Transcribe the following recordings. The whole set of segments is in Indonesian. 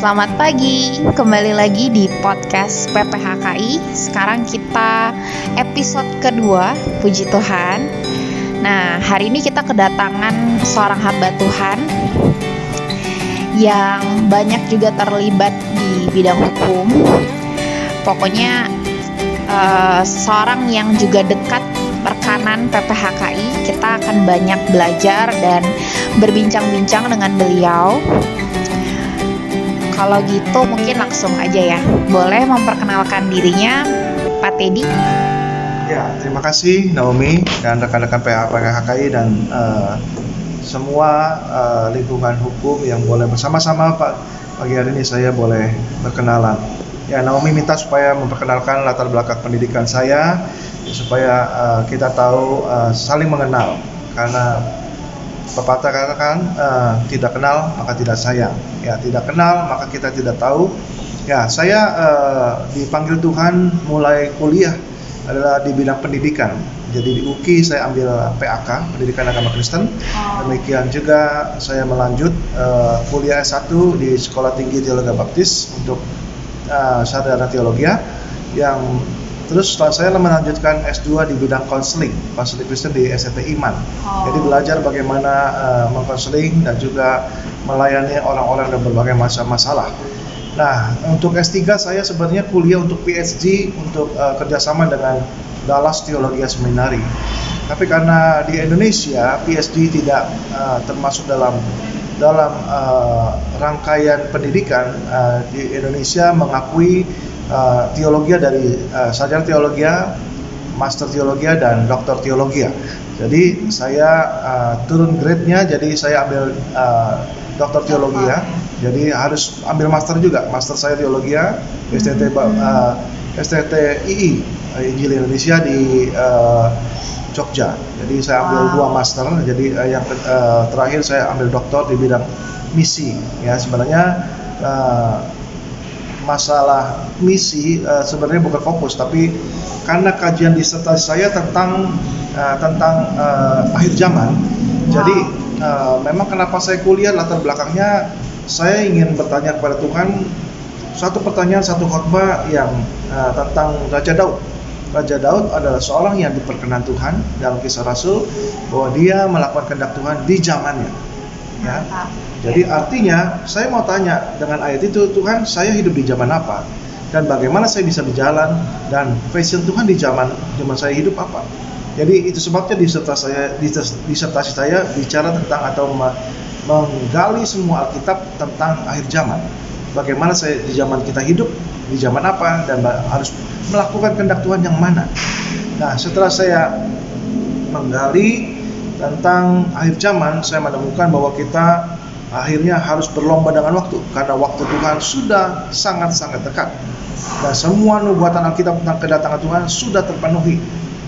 Selamat pagi, kembali lagi di podcast PPHKI. Sekarang kita episode kedua, puji Tuhan. Nah, hari ini kita kedatangan seorang hamba Tuhan yang banyak juga terlibat di bidang hukum. Pokoknya uh, seorang yang juga dekat rekanan PPHKI. Kita akan banyak belajar dan berbincang-bincang dengan beliau kalau gitu mungkin langsung aja ya. Boleh memperkenalkan dirinya, Pak Teddy? Ya, terima kasih Naomi dan rekan-rekan PHKI dan uh, semua uh, lingkungan hukum yang boleh bersama-sama Pak pagi hari ini saya boleh berkenalan. Ya, Naomi minta supaya memperkenalkan latar belakang pendidikan saya supaya uh, kita tahu uh, saling mengenal karena pepatah katakan uh, tidak kenal maka tidak sayang. Ya tidak kenal maka kita tidak tahu. Ya saya uh, dipanggil Tuhan mulai kuliah adalah di bidang pendidikan. Jadi di UKI saya ambil PAK pendidikan agama Kristen. Oh. demikian juga saya melanjut uh, kuliah S1 di Sekolah Tinggi Teologi Baptis untuk uh, sarjana teologi yang Terus setelah saya melanjutkan S2 di bidang konseling, konseling Kristen di STT Iman. Oh. Jadi belajar bagaimana uh, mengkonseling dan juga melayani orang-orang dengan berbagai macam masalah. Nah, untuk S3 saya sebenarnya kuliah untuk PhD untuk uh, kerjasama dengan Dallas Theology Seminary. Tapi karena di Indonesia PhD tidak uh, termasuk dalam dalam uh, rangkaian pendidikan uh, di Indonesia mengakui uh, teologi dari uh, sarjana teologi, master teologi dan doktor teologi. Jadi saya uh, turun grade-nya jadi saya ambil uh, doktor teologi ya. Jadi harus ambil master juga. Master saya teologi STT uh, STT II Injil Indonesia di uh, Jogja. Jadi saya ambil wow. dua master. Jadi uh, yang uh, terakhir saya ambil doktor di bidang misi. Ya sebenarnya uh, masalah misi uh, sebenarnya bukan fokus tapi karena kajian disertasi saya tentang uh, tentang uh, akhir zaman. Wow. jadi uh, memang kenapa saya kuliah latar belakangnya saya ingin bertanya kepada Tuhan satu pertanyaan satu khotbah yang uh, tentang Raja Daud. Raja Daud adalah seorang yang diperkenan Tuhan dalam kisah Rasul bahwa dia melakukan kehendak Tuhan di zamannya. Ya jadi artinya saya mau tanya dengan ayat itu Tuhan saya hidup di zaman apa dan bagaimana saya bisa berjalan dan fashion Tuhan di zaman zaman saya hidup apa. Jadi itu sebabnya disertasi saya disertasi saya bicara tentang atau menggali semua Alkitab tentang akhir zaman. Bagaimana saya di zaman kita hidup, di zaman apa dan harus melakukan kehendak Tuhan yang mana. Nah, setelah saya menggali tentang akhir zaman, saya menemukan bahwa kita akhirnya harus berlomba dengan waktu karena waktu Tuhan sudah sangat-sangat dekat. Dan semua nubuatan Alkitab tentang kedatangan Tuhan sudah terpenuhi.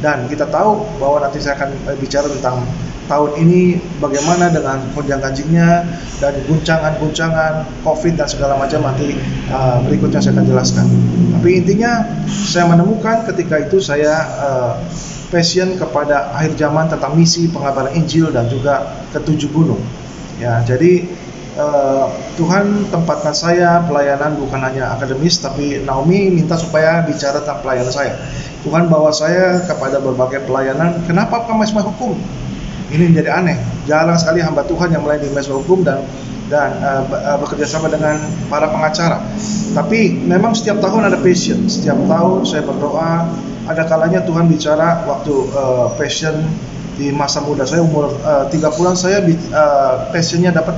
Dan kita tahu bahwa nanti saya akan bicara tentang tahun ini bagaimana dengan konjang ganjingnya dan guncangan-guncangan COVID dan segala macam. Nanti uh, berikutnya saya akan jelaskan. Tapi intinya saya menemukan ketika itu saya uh, passion kepada akhir zaman tentang misi pengabaran Injil dan juga ketujuh gunung Ya, jadi uh, Tuhan tempatkan saya pelayanan bukan hanya akademis tapi Naomi minta supaya bicara tentang pelayanan saya. Tuhan bawa saya kepada berbagai pelayanan. Kenapa ke mesma hukum? Ini menjadi aneh. Jarang sekali hamba Tuhan yang melayani mesma hukum dan dan uh, bekerja sama dengan para pengacara. Tapi memang setiap tahun ada passion. Setiap tahun saya berdoa. Ada kalanya Tuhan bicara waktu uh, passion di masa muda saya umur uh, eh, 30-an saya uh, passionnya dapat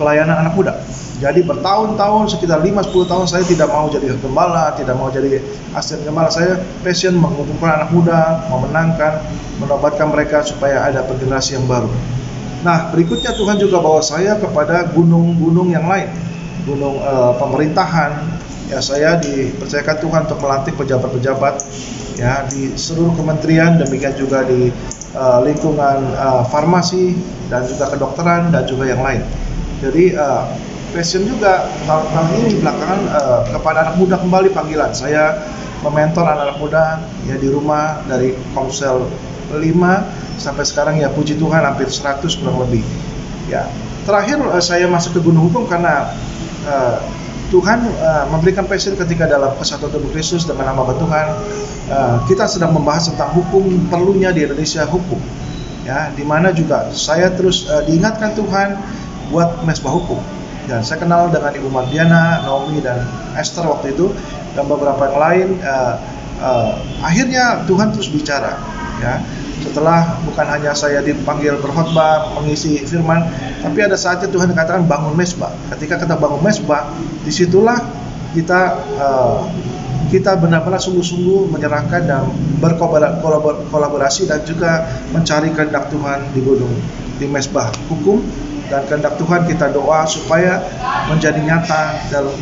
pelayanan anak muda. Jadi bertahun-tahun sekitar 5-10 tahun saya tidak mau jadi gembala, tidak mau jadi asisten gembala. Saya passion mengumpulkan anak muda, memenangkan, menobatkan mereka supaya ada generasi yang baru. Nah berikutnya Tuhan juga bawa saya kepada gunung-gunung yang lain, gunung uh, pemerintahan. Ya saya dipercayakan Tuhan untuk melantik pejabat-pejabat ya di seluruh kementerian, demikian juga di uh, lingkungan uh, farmasi dan juga kedokteran dan juga yang lain. Jadi uh, passion juga tahun-tahun ini belakangan uh, kepada anak muda kembali panggilan. Saya mementor anak-anak muda ya di rumah dari Komsel 5 sampai sekarang ya puji Tuhan hampir 100 kurang lebih. Ya. Terakhir uh, saya masuk ke Gunung Hukum karena uh, Tuhan uh, memberikan passion ketika dalam kesatuan tubuh Kristus dengan nama Tuhan uh, kita sedang membahas tentang hukum perlunya di Indonesia hukum. Ya di mana juga saya terus uh, diingatkan Tuhan buat mesbah hukum. Dan saya kenal dengan Ibu Mardiana, Naomi dan Esther waktu itu dan beberapa yang lain uh, uh, akhirnya Tuhan terus bicara. Ya setelah bukan hanya saya dipanggil berkhotbah mengisi firman tapi ada saatnya Tuhan katakan bangun mesbah. Ketika kita bangun mesbah di situlah kita uh, kita benar-benar sungguh-sungguh menyerahkan dan berkolaborasi dan juga mencari kehendak Tuhan di gunung di mesbah hukum. Dan kehendak Tuhan kita doa supaya menjadi nyata dalam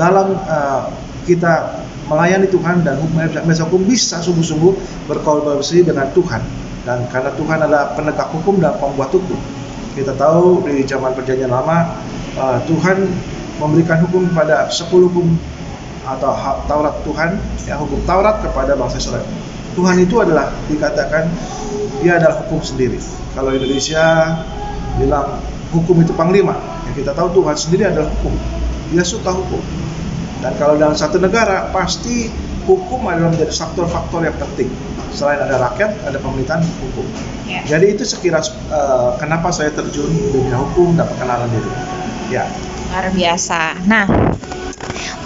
dalam uh, kita melayani Tuhan dan hukum bisa sungguh-sungguh berkolaborasi dengan Tuhan dan karena Tuhan adalah penegak hukum dan pembuat hukum. Kita tahu di zaman perjanjian lama uh, Tuhan memberikan hukum kepada 10 hukum atau Taurat Tuhan ya hukum Taurat kepada bangsa Israel. Tuhan itu adalah dikatakan dia adalah hukum sendiri. Kalau Indonesia bilang hukum itu panglima ya kita tahu Tuhan sendiri adalah hukum. Dia suka hukum. Dan kalau dalam satu negara pasti hukum adalah menjadi faktor-faktor yang penting. Selain ada rakyat, ada pemerintahan hukum. Ya. Jadi itu sekira uh, kenapa saya terjun di dunia hukum dan pengenalan diri. Ya. Luar biasa. Nah,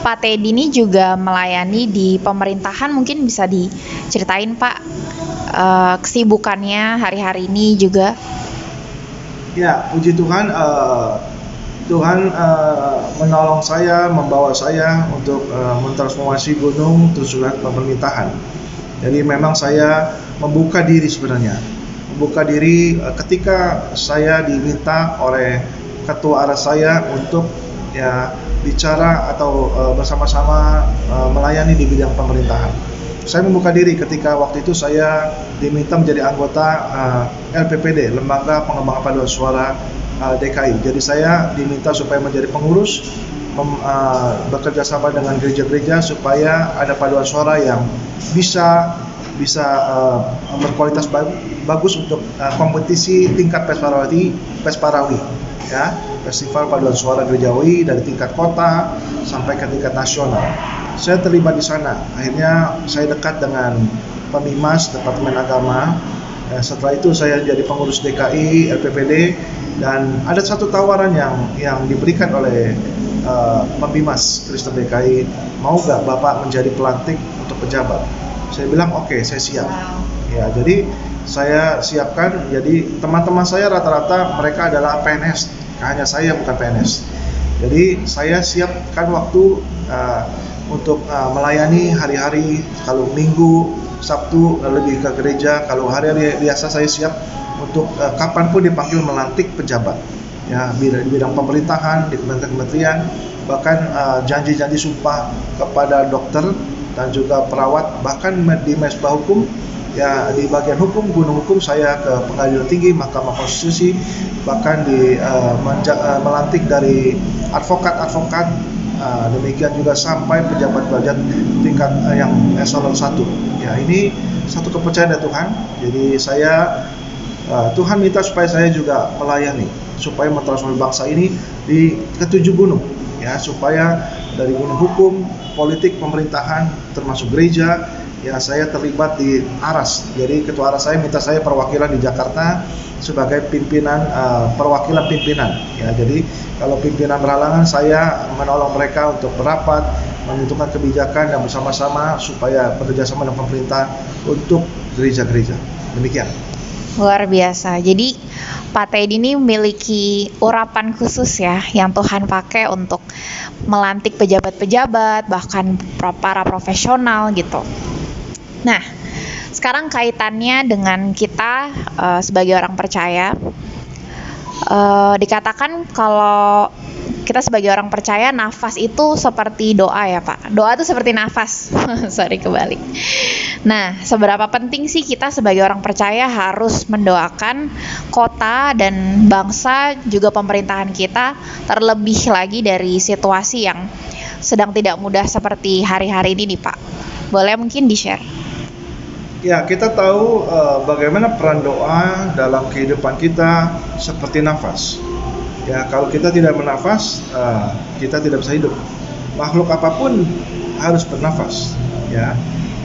Pak Teddy ini juga melayani di pemerintahan mungkin bisa diceritain Pak uh, kesibukannya hari-hari ini juga. Ya, puji Tuhan uh, Tuhan uh, menolong saya, membawa saya untuk uh, mentransformasi gunung tersurat pemerintahan. Jadi memang saya membuka diri sebenarnya, membuka diri uh, ketika saya diminta oleh ketua arah saya untuk ya bicara atau uh, bersama-sama uh, melayani di bidang pemerintahan. Saya membuka diri ketika waktu itu saya diminta menjadi anggota uh, LPPD, Lembaga Pengembangan Paduan Suara uh, DKI. Jadi saya diminta supaya menjadi pengurus mem, uh, bekerja sama dengan gereja-gereja supaya ada paduan suara yang bisa bisa uh, berkualitas bagus untuk uh, kompetisi tingkat Pesparawi Pesparawi ya. Festival paduan suara gerejawi dari tingkat kota sampai ke tingkat nasional. Saya terlibat di sana. Akhirnya saya dekat dengan Pemimas Departemen Agama setelah itu saya jadi pengurus DKI LPPD dan ada satu tawaran yang yang diberikan oleh uh, Pembimas Kristen DKI mau gak Bapak menjadi pelantik untuk pejabat? Saya bilang oke okay, saya siap. Ya jadi saya siapkan jadi teman-teman saya rata-rata mereka adalah PNS hanya saya bukan PNS jadi saya siapkan waktu uh, untuk uh, melayani hari-hari kalau minggu Sabtu lebih ke gereja. Kalau hari-hari biasa saya siap untuk uh, kapan pun dipanggil melantik pejabat. Ya di bidang pemerintahan di kementerian-kementerian bahkan uh, janji-janji sumpah kepada dokter dan juga perawat bahkan di mesbah hukum ya di bagian hukum gunung hukum saya ke pengadilan tinggi mahkamah konstitusi bahkan di uh, uh, melantik dari advokat-advokat uh, demikian juga sampai pejabat-pejabat tingkat uh, yang eselon 1 ya ini satu kepercayaan dari Tuhan. Jadi saya Uh, Tuhan minta supaya saya juga melayani, supaya mentransformasi bangsa ini di ketujuh gunung, ya supaya dari gunung hukum, politik, pemerintahan, termasuk gereja, ya saya terlibat di Aras. Jadi ketua Aras saya minta saya perwakilan di Jakarta sebagai pimpinan uh, perwakilan pimpinan. Ya jadi kalau pimpinan berhalangan saya menolong mereka untuk berapat, menentukan kebijakan dan bersama-sama supaya bekerjasama dengan pemerintah untuk gereja-gereja. Demikian. Luar biasa. Jadi Pak Teddy ini memiliki urapan khusus ya yang Tuhan pakai untuk melantik pejabat-pejabat bahkan para profesional gitu. Nah, sekarang kaitannya dengan kita uh, sebagai orang percaya uh, dikatakan kalau kita sebagai orang percaya nafas itu seperti doa ya Pak. Doa itu seperti nafas. Sorry kebalik. Nah, seberapa penting sih kita sebagai orang percaya harus mendoakan kota dan bangsa juga pemerintahan kita terlebih lagi dari situasi yang sedang tidak mudah seperti hari-hari ini nih Pak. Boleh mungkin di-share? Ya, kita tahu uh, bagaimana peran doa dalam kehidupan kita seperti nafas. Ya, kalau kita tidak bernafas, uh, kita tidak bisa hidup. makhluk apa pun harus bernafas ya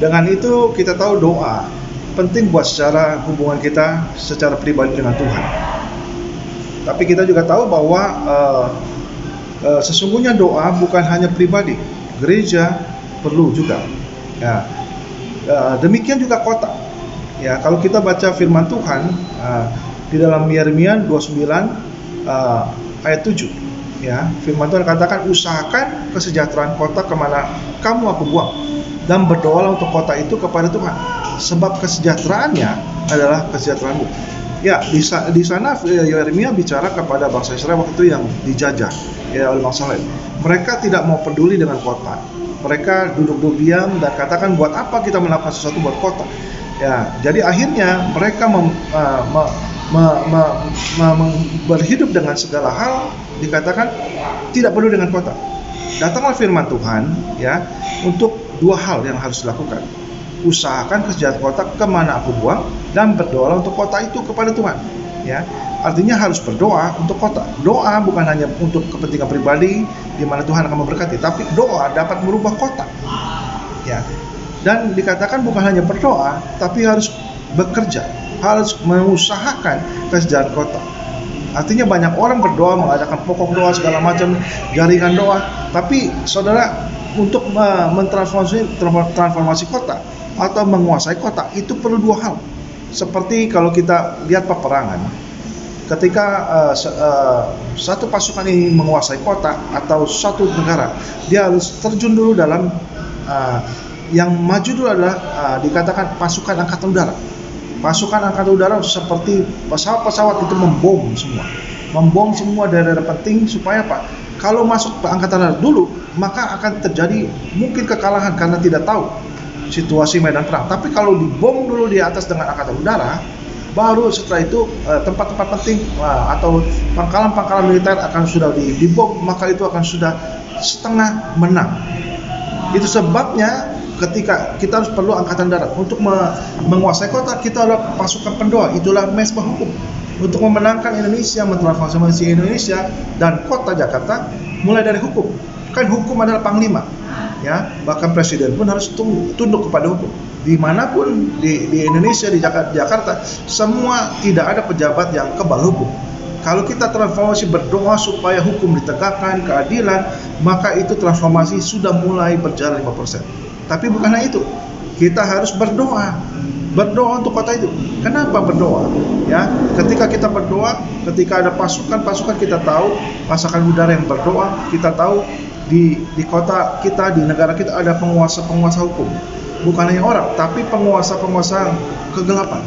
dengan itu kita tahu doa penting buat secara hubungan kita secara pribadi dengan Tuhan tapi kita juga tahu bahwa uh, uh, sesungguhnya doa bukan hanya pribadi gereja perlu juga ya demikian juga kota. Ya kalau kita baca firman Tuhan uh, di dalam Yeremia 29 uh, ayat 7 ya firman Tuhan katakan usahakan kesejahteraan kota ke mana kamu aku buang dan berdoalah untuk kota itu kepada Tuhan. Sebab kesejahteraannya adalah kesejahteraanmu. Ya di, di sana eh, Yeremia bicara kepada bangsa Israel waktu itu yang dijajah ya oleh bangsa lain. Mereka tidak mau peduli dengan kota mereka duduk-duduk diam dan katakan buat apa kita melakukan sesuatu buat kota? Ya jadi akhirnya mereka mem, uh, me, me, me, me, me, berhidup dengan segala hal dikatakan tidak perlu dengan kota. Datanglah firman Tuhan ya untuk dua hal yang harus dilakukan. Usahakan kesejahteraan kota ke mana aku buang dan berdoa untuk kota itu kepada Tuhan ya. Artinya harus berdoa untuk kota. Doa bukan hanya untuk kepentingan pribadi di mana Tuhan akan memberkati tapi doa dapat merubah kota. Ya. Dan dikatakan bukan hanya berdoa tapi harus bekerja harus mengusahakan kesejahteraan kota. Artinya banyak orang berdoa mengadakan pokok doa segala macam jaringan doa. Tapi saudara untuk mentransformasi transformasi kota atau menguasai kota itu perlu dua hal. Seperti kalau kita lihat peperangan, ketika uh, uh, satu pasukan ini menguasai kota atau satu negara, dia harus terjun dulu dalam uh, yang maju dulu adalah uh, dikatakan pasukan angkatan udara. Pasukan angkatan udara seperti pesawat-pesawat itu membom semua, membom semua daerah-daerah penting supaya apa? Kalau masuk ke angkatan udara dulu, maka akan terjadi mungkin kekalahan karena tidak tahu situasi medan perang. Tapi kalau dibom dulu di atas dengan angkatan udara, baru setelah itu eh, tempat-tempat penting uh, atau pangkalan-pangkalan militer akan sudah dibom, maka itu akan sudah setengah menang. Itu sebabnya ketika kita harus perlu angkatan darat untuk me menguasai kota kita adalah pasukan pendoa itulah mesbah hukum untuk memenangkan Indonesia mentransformasi Indonesia dan kota Jakarta mulai dari hukum kan hukum adalah panglima ya bahkan presiden pun harus tunduk kepada hukum. Di mana pun di, di Indonesia di Jakarta, semua tidak ada pejabat yang kebal hukum. Kalau kita transformasi berdoa supaya hukum ditegakkan keadilan maka itu transformasi sudah mulai berjalan 5% tapi bukan hanya itu. Kita harus berdoa. Berdoa untuk kota itu. Kenapa berdoa? Ya ketika kita berdoa ketika ada pasukan-pasukan kita tahu pasukan udara yang berdoa kita tahu di di kota kita di negara kita ada penguasa-penguasa hukum. Bukan hanya orang tapi penguasa-penguasa kegelapan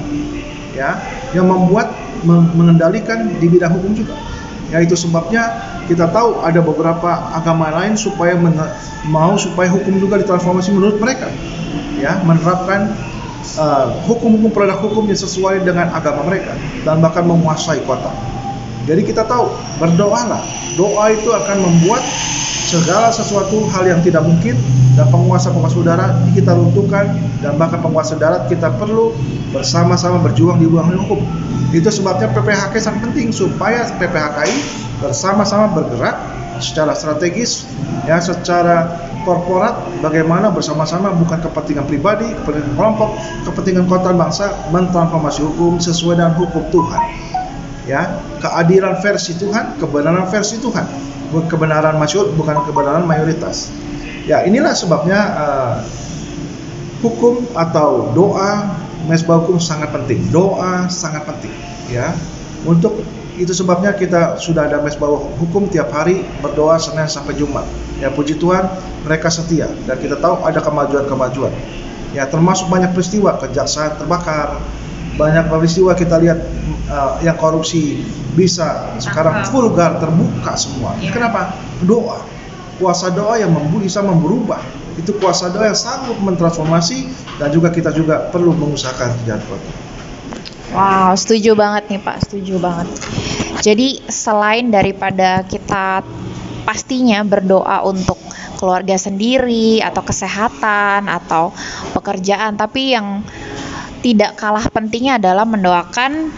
ya yang membuat mengendalikan di bidang hukum juga. Ya itu sebabnya kita tahu ada beberapa agama lain supaya mau supaya hukum juga ditransformasi menurut mereka ya menerapkan uh, hukum-hukum uh, produk hukum yang sesuai dengan agama mereka dan bahkan menguasai kota jadi kita tahu berdoalah doa itu akan membuat segala sesuatu hal yang tidak mungkin dan penguasa-penguasa udara kita runtuhkan dan bahkan penguasa darat kita perlu bersama-sama berjuang di ruang hukum. Itu sebabnya PPHK sangat penting supaya PPHKI bersama-sama bergerak secara strategis ya secara korporat bagaimana bersama-sama bukan kepentingan pribadi, kepentingan kelompok, kepentingan kota bangsa mentransformasi hukum sesuai dengan hukum Tuhan. Ya, keadilan versi Tuhan, kebenaran versi Tuhan kebenaran masyur bukan kebenaran mayoritas. Ya inilah sebabnya uh, hukum atau doa mesbah hukum sangat penting. Doa sangat penting ya. Untuk itu sebabnya kita sudah ada mesbah hukum tiap hari berdoa Senin sampai Jumat. Ya puji Tuhan mereka setia dan kita tahu ada kemajuan-kemajuan. Ya termasuk banyak peristiwa kejaksaan terbakar, banyak peristiwa kita lihat uh, yang korupsi bisa sekarang vulgar terbuka semua. Ya. Kenapa? Doa. Kuasa doa yang bisa merubah. Itu kuasa doa yang sanggup mentransformasi dan juga kita juga perlu mengusahakan kejahatan. Wow, setuju banget nih Pak, setuju banget. Jadi selain daripada kita pastinya berdoa untuk keluarga sendiri atau kesehatan atau pekerjaan, tapi yang tidak kalah pentingnya adalah mendoakan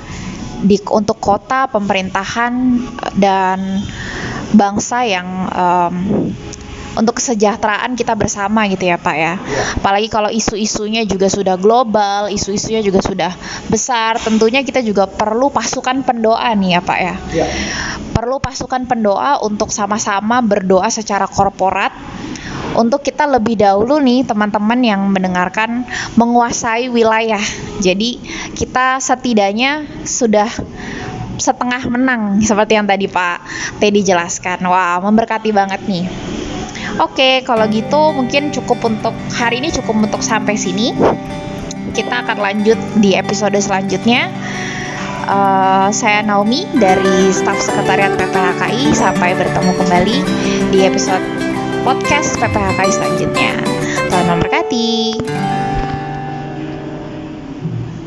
di untuk kota, pemerintahan dan bangsa yang um, untuk kesejahteraan kita bersama gitu ya Pak ya. Apalagi kalau isu-isunya juga sudah global, isu-isunya juga sudah besar, tentunya kita juga perlu pasukan pendoa nih ya Pak ya. Ya. Perlu pasukan pendoa untuk sama-sama berdoa secara korporat untuk kita lebih dahulu nih teman-teman yang mendengarkan menguasai wilayah. Jadi kita setidaknya sudah setengah menang seperti yang tadi Pak Teddy jelaskan. Wah, memberkati banget nih. Oke, kalau gitu mungkin cukup untuk hari ini cukup untuk sampai sini. Kita akan lanjut di episode selanjutnya. Uh, saya Naomi dari staf sekretariat PPHKI sampai bertemu kembali di episode podcast PPHKI selanjutnya. Tuhan memberkati.